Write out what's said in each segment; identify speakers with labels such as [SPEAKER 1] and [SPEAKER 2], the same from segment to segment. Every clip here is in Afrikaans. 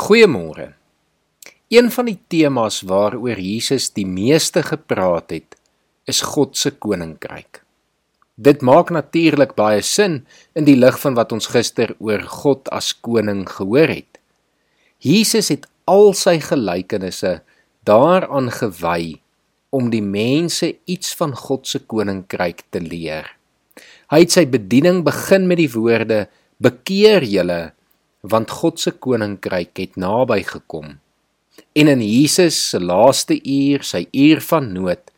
[SPEAKER 1] Goeiemôre. Een van die temas waaroor Jesus die meeste gepraat het, is God se koninkryk. Dit maak natuurlik baie sin in die lig van wat ons gister oor God as koning gehoor het. Jesus het al sy gelykenisse daaraan gewy om die mense iets van God se koninkryk te leer. Hy het sy bediening begin met die woorde: "Bekeer julle, want God se koninkryk het naby gekom." En in Jesus se laaste uur, sy uur van nood,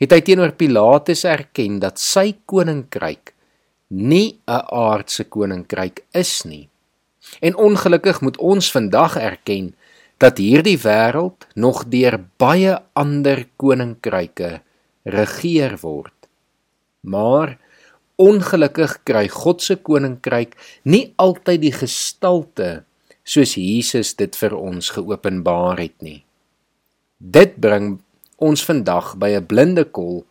[SPEAKER 1] het hy teenoor Pilatus erken dat sy koninkryk nie 'n aardse koninkryk is nie. En ongelukkig moet ons vandag erken dat hierdie wêreld nog deur baie ander koninkryke regeer word. Maar ongelukkig kry God se koninkryk nie altyd die gestalte soos Jesus dit vir ons geopenbaar het nie. Dit bring ons vandag by 'n blinde kol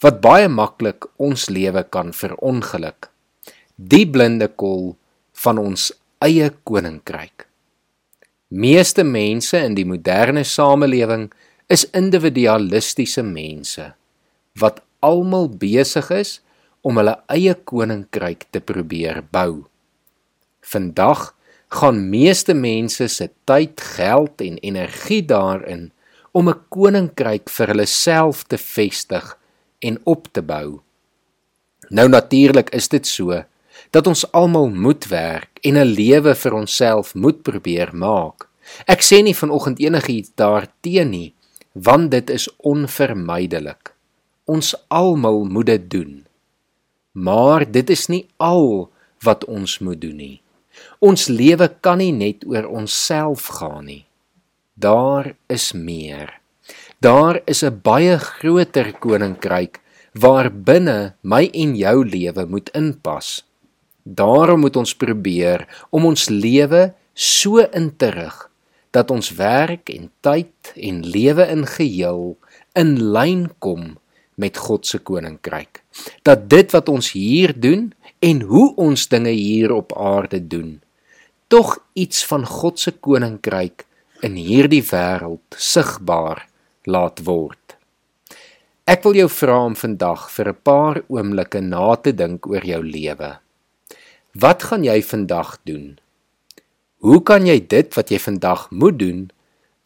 [SPEAKER 1] wat baie maklik ons lewe kan verongeluk. Die blinde kol van ons eie koninkryk. Meeste mense in die moderne samelewing is individualistiese mense wat almal besig is om hulle eie koninkryk te probeer bou. Vandag gaan meeste mense se tyd, geld en energie daarin om 'n koninkryk vir hulle self te vestig en op te bou. Nou natuurlik is dit so dat ons almal moet werk en 'n lewe vir onsself moet probeer maak. Ek sê nie vanoggend enigiets daarteen nie, want dit is onvermydelik. Ons almal moet dit doen. Maar dit is nie al wat ons moet doen nie. Ons lewe kan nie net oor onsself gaan nie. Daar is meer. Daar is 'n baie groter koninkryk waarbinne my en jou lewe moet inpas. Daarom moet ons probeer om ons lewe so in te rig dat ons werk en tyd en lewe in geheel in lyn kom met God se koninkryk. Dat dit wat ons hier doen en hoe ons dinge hier op aarde doen, tog iets van God se koninkryk in hierdie wêreld sigbaar laat word. Ek wil jou vra om vandag vir 'n paar oomblikke na te dink oor jou lewe. Wat gaan jy vandag doen? Hoe kan jy dit wat jy vandag moet doen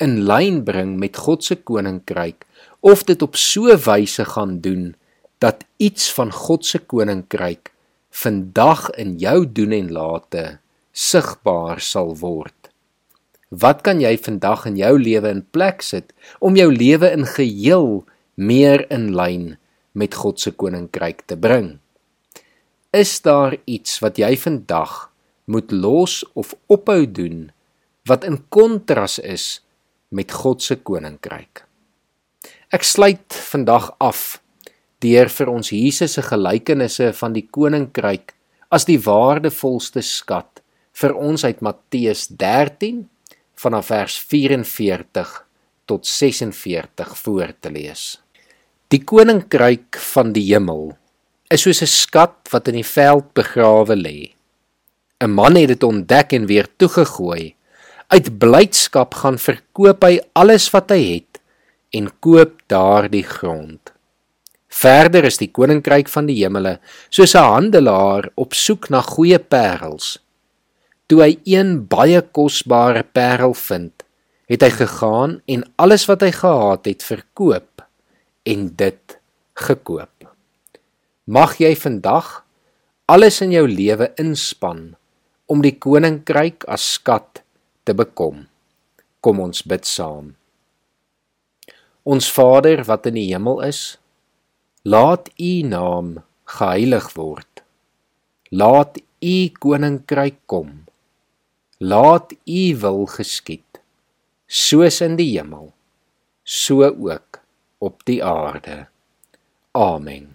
[SPEAKER 1] in lyn bring met God se koninkryk of dit op so wyse gaan doen dat iets van God se koninkryk vandag in jou doen en late sigbaar sal word? Wat kan jy vandag in jou lewe in plek sit om jou lewe in geheel meer in lyn met God se koninkryk te bring? Is daar iets wat jy vandag moet los of ophou doen wat in kontras is met God se koninkryk? Ek sluit vandag af deur vir ons Jesus se gelykenisse van die koninkryk as die waardevolste skat vir ons uit Matteus 13 vanaf vers 44 tot 46 voor te lees. Die koninkryk van die hemel is soos 'n skat wat in die veld begrawe lê. 'n Man het dit ontdek en weer toegegooi. Uit blydskap gaan verkoop hy alles wat hy het en koop daardie grond. Verder is die koninkryk van die hemele soos 'n handelaar op soek na goeie parels. Toe hy een baie kosbare parel vind, het hy gegaan en alles wat hy gehad het verkoop en dit gekoop. Mag jy vandag alles in jou lewe inspann om die koninkryk as skat te bekom. Kom ons bid saam. Ons Vader wat in die hemel is, laat U naam geheilig word. Laat U koninkryk kom. Laat U wil geskied, soos in die hemel, so ook op die aarde. Amen.